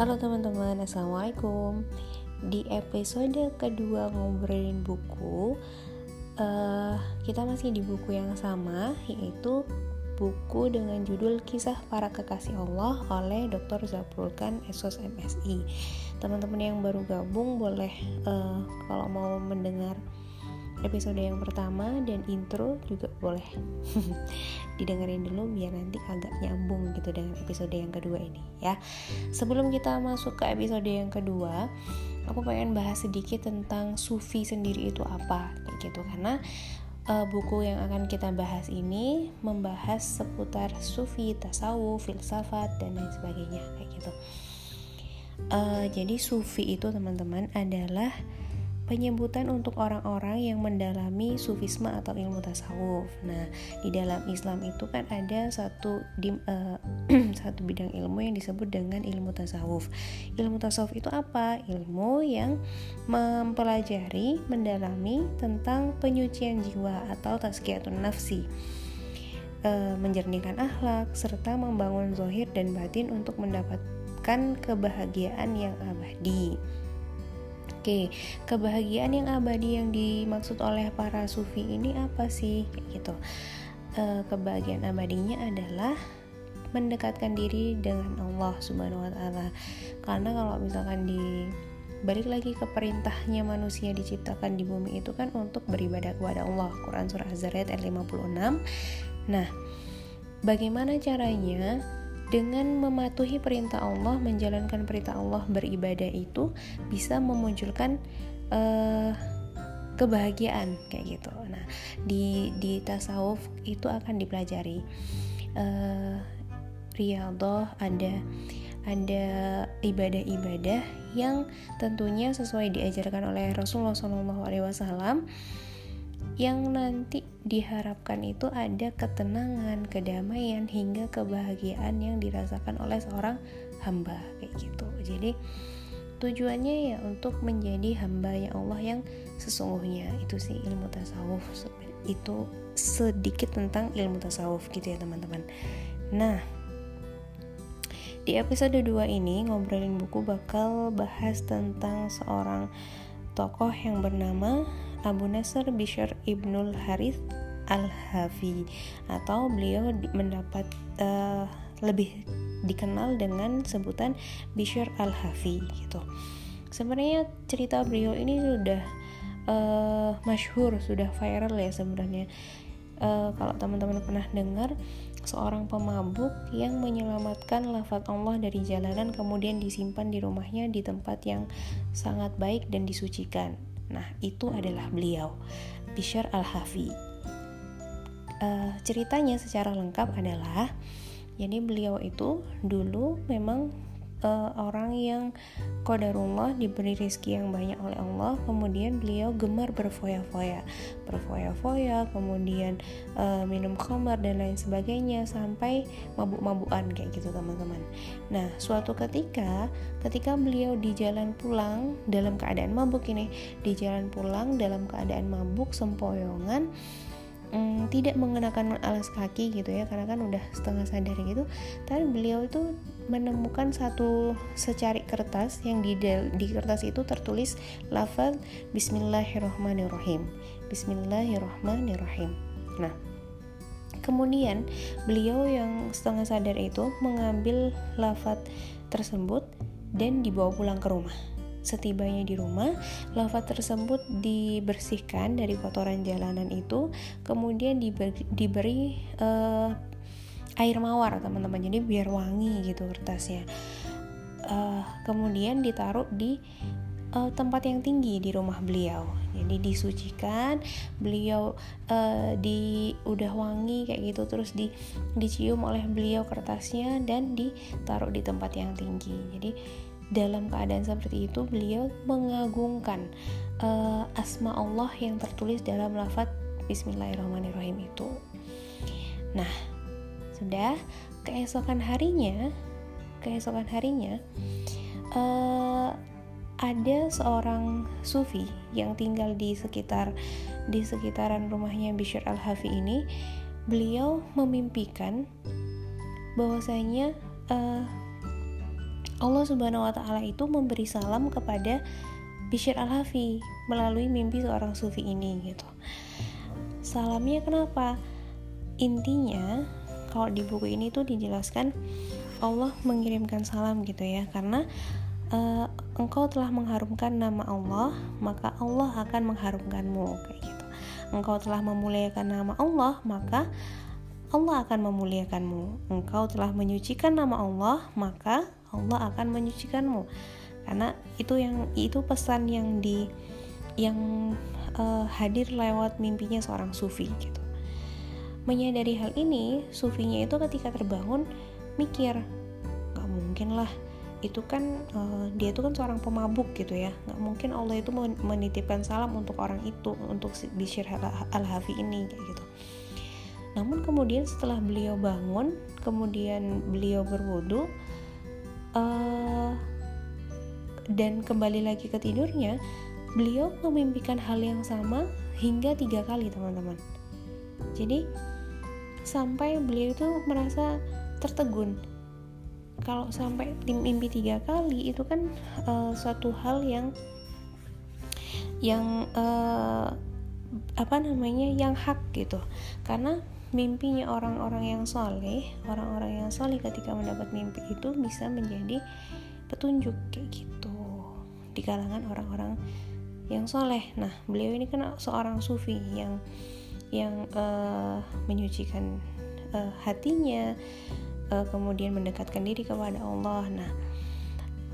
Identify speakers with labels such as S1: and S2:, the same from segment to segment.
S1: Halo teman-teman, Assalamualaikum Di episode kedua ngobrolin buku uh, Kita masih di buku yang sama Yaitu buku dengan judul Kisah Para Kekasih Allah oleh Dr. Zaprulkan Esos MSI Teman-teman yang baru gabung boleh uh, kalau mau mendengar episode yang pertama dan intro juga boleh didengerin dulu biar nanti agak nyambung gitu dengan episode yang kedua ini ya. Sebelum kita masuk ke episode yang kedua aku pengen bahas sedikit tentang sufi sendiri itu apa kayak gitu. Karena uh, buku yang akan kita bahas ini membahas seputar sufi tasawuf filsafat dan lain sebagainya kayak gitu. Uh, jadi sufi itu teman-teman adalah penyebutan untuk orang-orang yang mendalami sufisme atau ilmu tasawuf. Nah, di dalam Islam itu kan ada satu di, uh, satu bidang ilmu yang disebut dengan ilmu tasawuf. Ilmu tasawuf itu apa? Ilmu yang mempelajari, mendalami tentang penyucian jiwa atau tazkiyatun nafsi. Uh, menjernihkan akhlak serta membangun zohir dan batin untuk mendapatkan kebahagiaan yang abadi. Oke, kebahagiaan yang abadi yang dimaksud oleh para sufi ini apa sih? Gitu. E, kebahagiaan abadinya adalah mendekatkan diri dengan Allah Subhanahu wa taala. Karena kalau misalkan di balik lagi ke perintahnya manusia diciptakan di bumi itu kan untuk beribadah kepada Allah. Quran surah Az-Zariyat ayat 56. Nah, bagaimana caranya dengan mematuhi perintah Allah, menjalankan perintah Allah beribadah itu bisa memunculkan uh, kebahagiaan kayak gitu. Nah, di di tasawuf itu akan dipelajari uh, riyadhah ada ada ibadah-ibadah yang tentunya sesuai diajarkan oleh Rasulullah SAW yang nanti diharapkan itu ada ketenangan, kedamaian hingga kebahagiaan yang dirasakan oleh seorang hamba kayak gitu. Jadi tujuannya ya untuk menjadi hamba yang Allah yang sesungguhnya itu sih ilmu tasawuf itu sedikit tentang ilmu tasawuf gitu ya teman-teman. Nah, di episode 2 ini ngobrolin buku bakal bahas tentang seorang tokoh yang bernama Abu Nasr Bishr Ibnul Harith Al-Hafi atau beliau mendapat uh, lebih dikenal dengan sebutan Bishr Al-Hafi gitu. Sebenarnya cerita beliau ini sudah uh, masyhur, sudah viral ya sebenarnya. Uh, kalau teman-teman pernah dengar seorang pemabuk yang menyelamatkan lafaz Allah dari jalanan kemudian disimpan di rumahnya di tempat yang sangat baik dan disucikan Nah, itu adalah beliau, Bishar Al-Hafi. Uh, ceritanya secara lengkap adalah jadi beliau itu dulu memang uh, orang yang kodarullah diberi rezeki yang banyak oleh Allah kemudian beliau gemar berfoya-foya. Berfoya-foya kemudian uh, minum khamar dan lain sebagainya sampai mabuk-mabukan kayak gitu teman-teman. Nah suatu ketika ketika beliau di jalan pulang dalam keadaan mabuk ini di jalan pulang dalam keadaan mabuk sempoyongan mm, tidak mengenakan alas kaki gitu ya karena kan udah setengah sadar gitu. Tapi beliau itu menemukan satu secari kertas yang di di kertas itu tertulis lafaz Bismillahirrahmanirrahim Bismillahirrahmanirrahim. Nah kemudian beliau yang setengah sadar itu mengambil lafaz tersebut dan dibawa pulang ke rumah Setibanya di rumah, lava tersebut dibersihkan dari kotoran jalanan itu, kemudian diberi, diberi uh, air mawar teman-teman, jadi biar wangi gitu kertasnya. Uh, kemudian ditaruh di uh, tempat yang tinggi di rumah beliau. Jadi disucikan, beliau uh, di udah wangi kayak gitu terus di dicium oleh beliau kertasnya dan ditaruh di tempat yang tinggi. Jadi dalam keadaan seperti itu beliau mengagungkan uh, asma Allah yang tertulis dalam lafaz Bismillahirrahmanirrahim itu. Nah, sudah keesokan harinya, keesokan harinya uh, ada seorang sufi yang tinggal di sekitar di sekitaran rumahnya Bishr al-Hafi ini. Beliau memimpikan bahwasanya uh, Allah Subhanahu wa taala itu memberi salam kepada Bishr Al-Hafi melalui mimpi seorang sufi ini gitu. Salamnya kenapa? Intinya kalau di buku ini tuh dijelaskan Allah mengirimkan salam gitu ya karena uh, engkau telah mengharumkan nama Allah maka Allah akan mengharumkanmu kayak gitu. Engkau telah memuliakan nama Allah maka Allah akan memuliakanmu. Engkau telah menyucikan nama Allah maka Allah akan menyucikanmu. Karena itu yang itu pesan yang di yang uh, hadir lewat mimpinya seorang sufi gitu. Menyadari hal ini sufinya itu ketika terbangun mikir nggak mungkin lah itu kan uh, dia itu kan seorang pemabuk gitu ya. Nggak mungkin Allah itu menitipkan salam untuk orang itu untuk Bishr al-Hafi ini kayak gitu. Namun kemudian setelah beliau bangun kemudian beliau berwudu uh, dan kembali lagi ke tidurnya, beliau memimpikan hal yang sama hingga tiga kali teman-teman. Jadi sampai beliau itu merasa tertegun. Kalau sampai mimpi tiga kali itu kan uh, suatu hal yang yang uh, apa namanya yang hak gitu karena mimpinya orang-orang yang soleh orang-orang yang soleh ketika mendapat mimpi itu bisa menjadi petunjuk kayak gitu di kalangan orang-orang yang soleh. Nah, beliau ini kan seorang sufi yang yang uh, menyucikan uh, hatinya, uh, kemudian mendekatkan diri kepada Allah. Nah,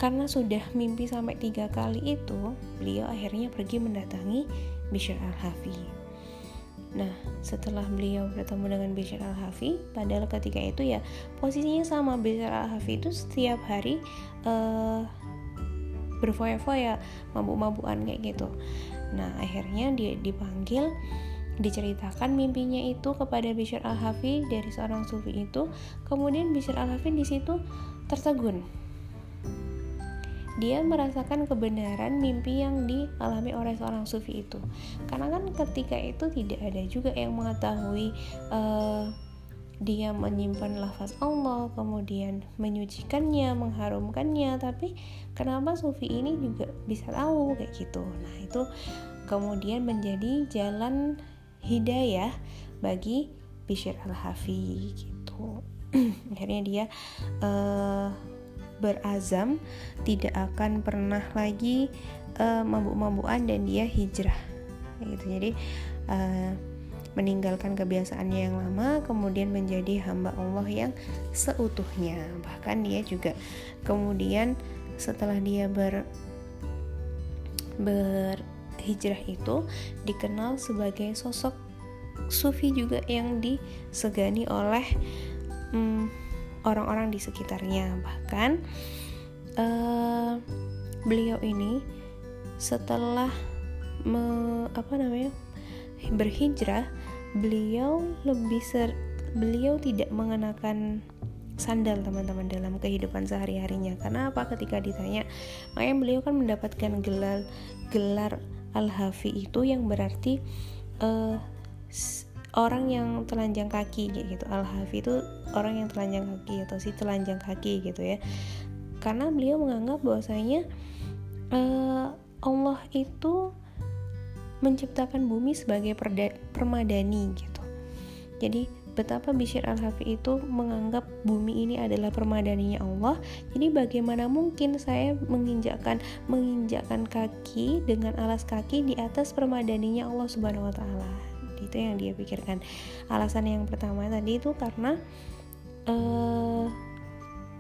S1: karena sudah mimpi sampai tiga kali itu, beliau akhirnya pergi mendatangi Bishr al-Hafi. Nah, setelah beliau bertemu dengan Bishr al-Hafi, padahal ketika itu ya posisinya sama. Bishr al-Hafi itu setiap hari uh, berfoya-foya mabuk-mabukan kayak gitu. Nah akhirnya dia dipanggil diceritakan mimpinya itu kepada Bishr al-Hafi dari seorang sufi itu. Kemudian Bishr al-Hafi di situ tertegun dia merasakan kebenaran mimpi yang dialami oleh seorang sufi itu. Karena kan ketika itu tidak ada juga yang mengetahui uh, dia menyimpan lafaz Allah kemudian menyucikannya mengharumkannya tapi kenapa sufi ini juga bisa tahu kayak gitu? Nah itu kemudian menjadi jalan hidayah bagi Bishr al-Hafi gitu. Akhirnya dia uh, berazam tidak akan pernah lagi uh, mabuk-mabukan dan dia hijrah. Gitu. Jadi uh, meninggalkan kebiasaannya yang lama kemudian menjadi hamba Allah yang seutuhnya. Bahkan dia juga kemudian setelah dia ber berhijrah itu dikenal sebagai sosok sufi juga yang disegani oleh hmm, orang-orang di sekitarnya. Bahkan uh, beliau ini setelah me, apa namanya berhijrah beliau lebih ser beliau tidak mengenakan sandal teman-teman dalam kehidupan sehari-harinya. Karena apa? Ketika ditanya makanya beliau kan mendapatkan gelar gelar al-hafi itu yang berarti uh, orang yang telanjang kaki gitu. Al-hafi itu orang yang telanjang kaki atau si telanjang kaki gitu ya karena beliau menganggap bahwasanya uh, Allah itu menciptakan bumi sebagai permadani gitu. Jadi betapa Bishr al-Hafi itu menganggap bumi ini adalah permadaninya Allah. Jadi bagaimana mungkin saya menginjakkan menginjakkan kaki dengan alas kaki di atas permadaninya Allah Subhanahu wa taala. Itu yang dia pikirkan. Alasan yang pertama tadi itu karena uh,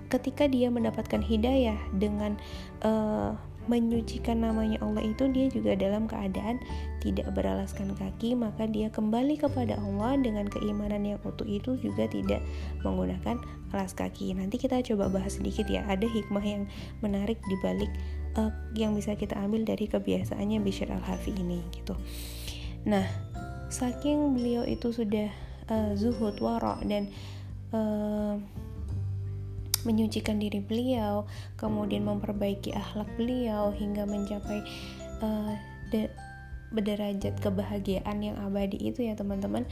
S1: ketika dia mendapatkan hidayah dengan uh, menyucikan namanya Allah itu dia juga dalam keadaan tidak beralaskan kaki maka dia kembali kepada Allah dengan keimanan yang utuh itu juga tidak menggunakan alas kaki. Nanti kita coba bahas sedikit ya ada hikmah yang menarik di balik uh, yang bisa kita ambil dari kebiasaannya Bishr al-Hafi ini gitu. Nah saking beliau itu sudah uh, zuhud warok dan menyucikan diri beliau, kemudian memperbaiki akhlak beliau hingga mencapai uh, de berderajat kebahagiaan yang abadi itu ya teman-teman.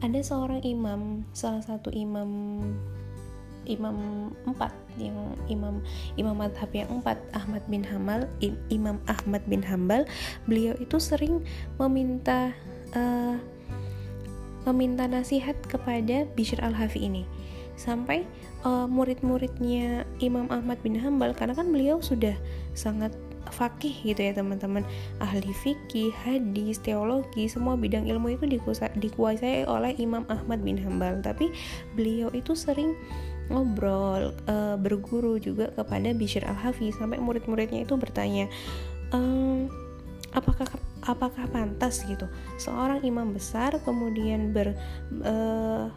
S1: Ada seorang imam, salah satu imam imam empat yang imam imam madhab yang empat Ahmad bin Hambal Imam Ahmad bin Hambal beliau itu sering meminta uh, meminta nasihat kepada Bishr al-Hafi ini sampai uh, murid-muridnya Imam Ahmad bin Hambal karena kan beliau sudah sangat fakih gitu ya teman-teman. Ahli fikih hadis teologi semua bidang ilmu itu dikuasai oleh Imam Ahmad bin Hambal tapi beliau itu sering ngobrol uh, berguru juga kepada Bishr al Hafi sampai murid-muridnya itu bertanya ehm, apakah apakah pantas gitu? Seorang imam besar kemudian ber uh,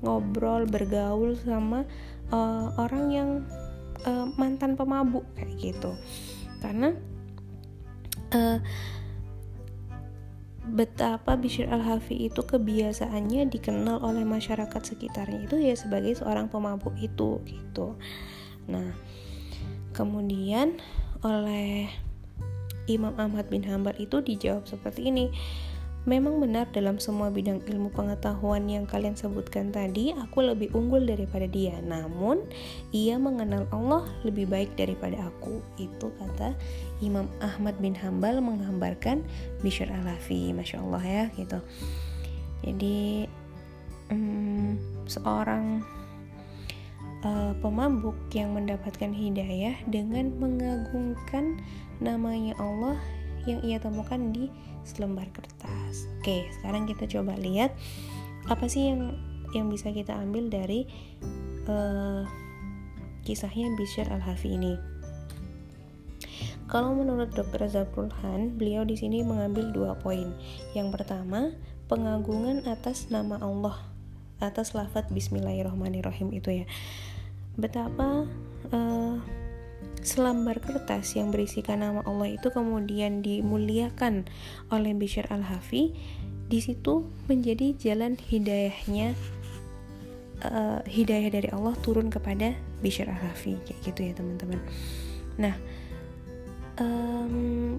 S1: ngobrol bergaul sama uh, orang yang uh, mantan pemabuk kayak gitu. Karena uh, betapa Bishr al-Hafi itu kebiasaannya dikenal oleh masyarakat sekitarnya itu ya sebagai seorang pemabuk itu gitu. Nah kemudian oleh Imam Ahmad bin Hambal itu dijawab seperti ini Memang benar dalam semua bidang ilmu pengetahuan yang kalian sebutkan tadi, aku lebih unggul daripada dia. Namun, ia mengenal Allah lebih baik daripada aku. Itu kata Imam Ahmad bin Hambal menggambarkan Bishr al-Hafi. Masya Allah ya, gitu. Jadi, um, seorang uh, pemabuk yang mendapatkan hidayah dengan mengagungkan namanya Allah yang ia temukan di selembar kertas. Oke, sekarang kita coba lihat apa sih yang yang bisa kita ambil dari uh, kisahnya Bishr al-Hafi ini. Kalau menurut Dr. Zabrulhan, beliau di sini mengambil dua poin. Yang pertama, pengagungan atas nama Allah, atas lafadz Bismillahirrahmanirrahim itu ya. Betapa uh, selembar kertas yang berisikan nama Allah itu kemudian dimuliakan oleh Bishr al-Hafi. Di situ menjadi jalan hidayahnya uh, hidayah dari Allah turun kepada Bishr al-Hafi. Kayak gitu ya teman-teman. Nah um,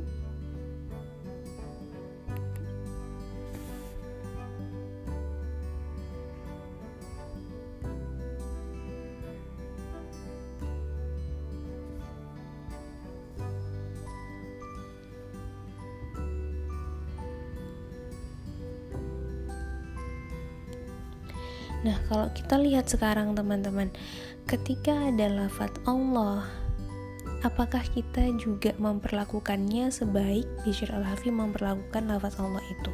S1: Nah, kalau kita lihat sekarang teman-teman, ketika ada lafat Allah, apakah kita juga memperlakukannya sebaik Bishr al-Hafi memperlakukan lafat Allah itu?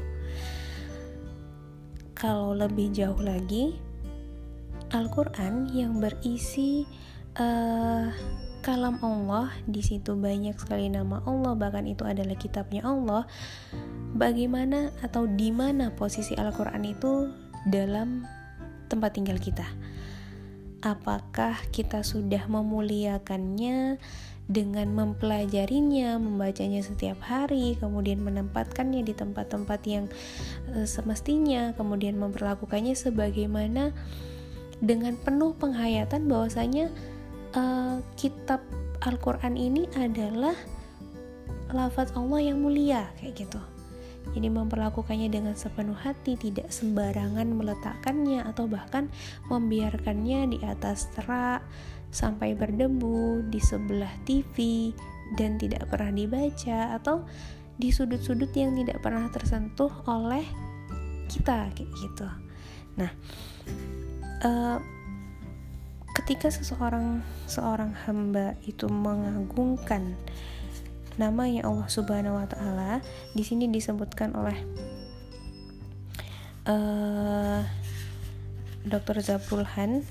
S1: Kalau lebih jauh lagi, Al-Quran yang berisi uh, kalam Allah, di situ banyak sekali nama Allah, bahkan itu adalah kitabnya Allah. Bagaimana atau di mana posisi Al-Quran itu dalam tempat tinggal kita. Apakah kita sudah memuliakannya dengan mempelajarinya, membacanya setiap hari, kemudian menempatkannya di tempat-tempat yang e, semestinya, kemudian memperlakukannya sebagaimana dengan penuh penghayatan bahwasanya e, kitab Al-Qur'an ini adalah lafaz Allah yang mulia kayak gitu. Jadi memperlakukannya dengan sepenuh hati, tidak sembarangan meletakkannya atau bahkan membiarkannya di atas terak sampai berdebu di sebelah TV dan tidak pernah dibaca atau di sudut-sudut yang tidak pernah tersentuh oleh kita kayak gitu. Nah, uh, ketika seseorang seorang hamba itu mengagungkan namanya Allah Subhanahu wa taala di sini disebutkan oleh uh, eh, Dr. Zabrulhan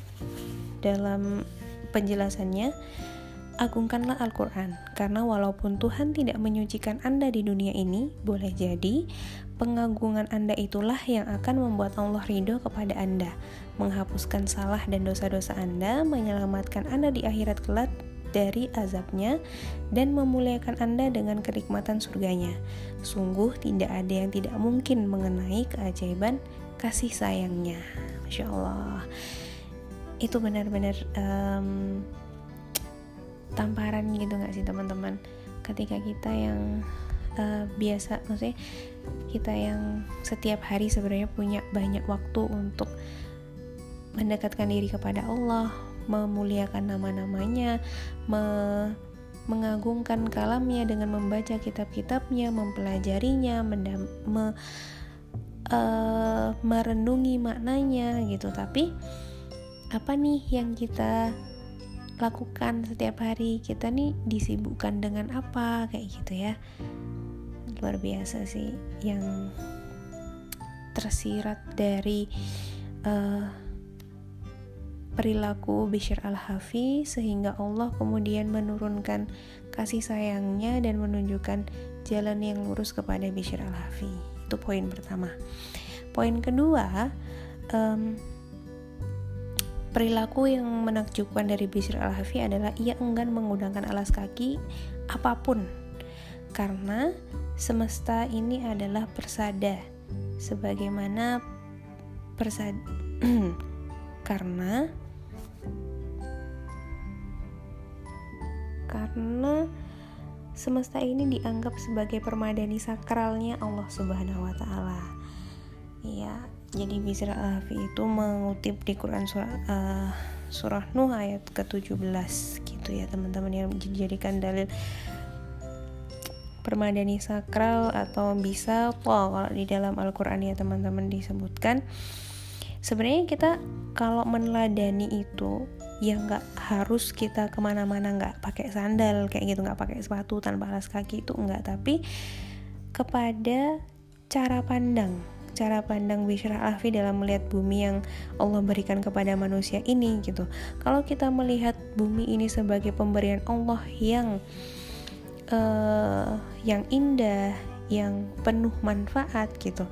S1: dalam penjelasannya agungkanlah Al-Quran karena walaupun Tuhan tidak menyucikan Anda di dunia ini boleh jadi pengagungan Anda itulah yang akan membuat Allah ridho kepada Anda menghapuskan salah dan dosa-dosa Anda menyelamatkan Anda di akhirat kelak dari azabnya dan memuliakan Anda dengan kenikmatan surganya. Sungguh tidak ada yang tidak mungkin mengenai keajaiban kasih sayangnya. Masya Allah. Itu benar-benar um, tamparan gitu gak sih teman-teman? Ketika kita yang uh, biasa, maksudnya kita yang setiap hari sebenarnya punya banyak waktu untuk mendekatkan diri kepada Allah, memuliakan nama-namanya, me mengagungkan kalamnya dengan membaca kitab-kitabnya, mempelajarinya, mendam, me, uh, merenungi maknanya gitu. Tapi apa nih yang kita lakukan setiap hari? Kita nih disibukkan dengan apa kayak gitu ya. Luar biasa sih yang tersirat dari uh, perilaku Bishr al-Hafi sehingga Allah kemudian menurunkan kasih sayangnya dan menunjukkan jalan yang lurus kepada Bishr al-Hafi. Itu poin pertama. Poin kedua um, perilaku yang menakjubkan dari Bishr al-Hafi adalah ia enggan menggunakan alas kaki apa pun. Karena semesta ini adalah persada. Sebagaimana persada karena karena semesta ini dianggap sebagai permadani sakralnya Allah Subhanahu wa taala. Iya, jadi Bisr al itu mengutip di Quran surah uh, surah Nuh ayat ke-17 gitu ya, teman-teman yang dijadikan dalil permadani sakral atau bisa kalau di dalam Al-Qur'an ya teman-teman disebutkan sebenarnya kita kalau meneladani itu ya nggak harus kita ke mana-mana nggak pakai sandal kayak gitu nggak pakai sepatu tanpa alas kaki itu enggak tapi kepada cara pandang cara pandang Bishrah Alfi dalam melihat bumi yang Allah berikan kepada manusia ini gitu. Kalau kita melihat bumi ini sebagai pemberian Allah yang uh, yang indah yang penuh manfaat gitu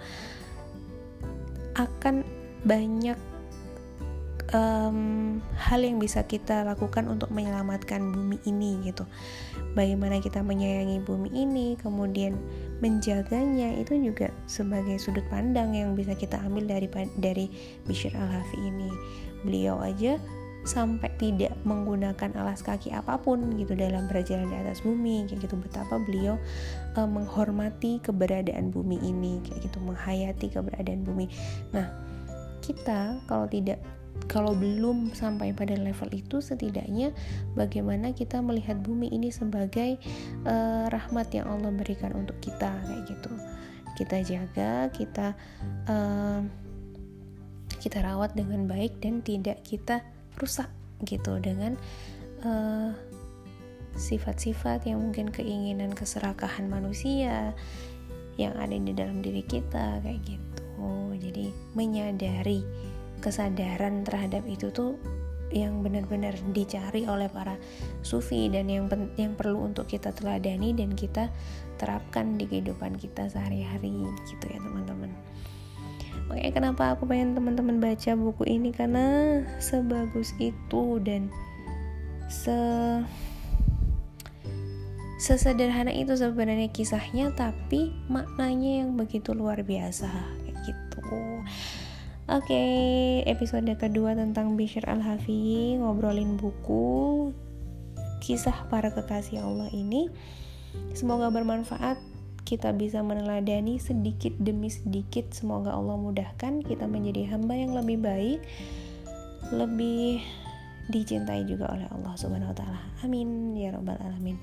S1: akan banyak um, hal yang bisa kita lakukan untuk menyelamatkan bumi ini gitu. Bagaimana kita menyayangi bumi ini kemudian menjaganya itu juga sebagai sudut pandang yang bisa kita ambil dari dari Bishir Al-Hafi ini. Beliau aja sampai tidak menggunakan alas kaki apa pun gitu dalam berjalan di atas bumi kayak gitu. Betapa beliau uh, menghormati keberadaan bumi ini kayak gitu menghayati keberadaan bumi. Nah kita kalau tidak kalau belum sampai pada level itu setidaknya bagaimana kita melihat bumi ini sebagai uh, rahmat yang Allah berikan untuk kita kayak gitu. Kita jaga kita uh, kita rawat dengan baik dan tidak kita rusak gitu. Dengan eh, sifat-sifat yang mungkin keinginan keserakahan manusia yang ada di dalam diri kita kayak gitu jadi menyadari kesadaran terhadap itu tuh yang benar-benar dicari oleh para sufi dan yang yang perlu untuk kita teladani dan kita terapkan di kehidupan kita sehari-hari gitu ya teman-teman. Makanya kenapa aku pengen teman-teman baca buku ini karena sebagus itu dan se sesederhana itu sebenarnya kisahnya tapi maknanya yang begitu luar biasa gitu. Oke, okay, episode kedua tentang Bishr Al-Hafi ngobrolin buku kisah para kekasih Allah ini. Semoga bermanfaat. Kita bisa meneladani sedikit demi sedikit. Semoga Allah mudahkan kita menjadi hamba yang lebih baik, lebih dicintai juga oleh Allah Subhanahu wa taala. Amin ya rabbal alamin.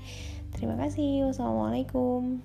S1: Terima kasih. Wassalamualaikum.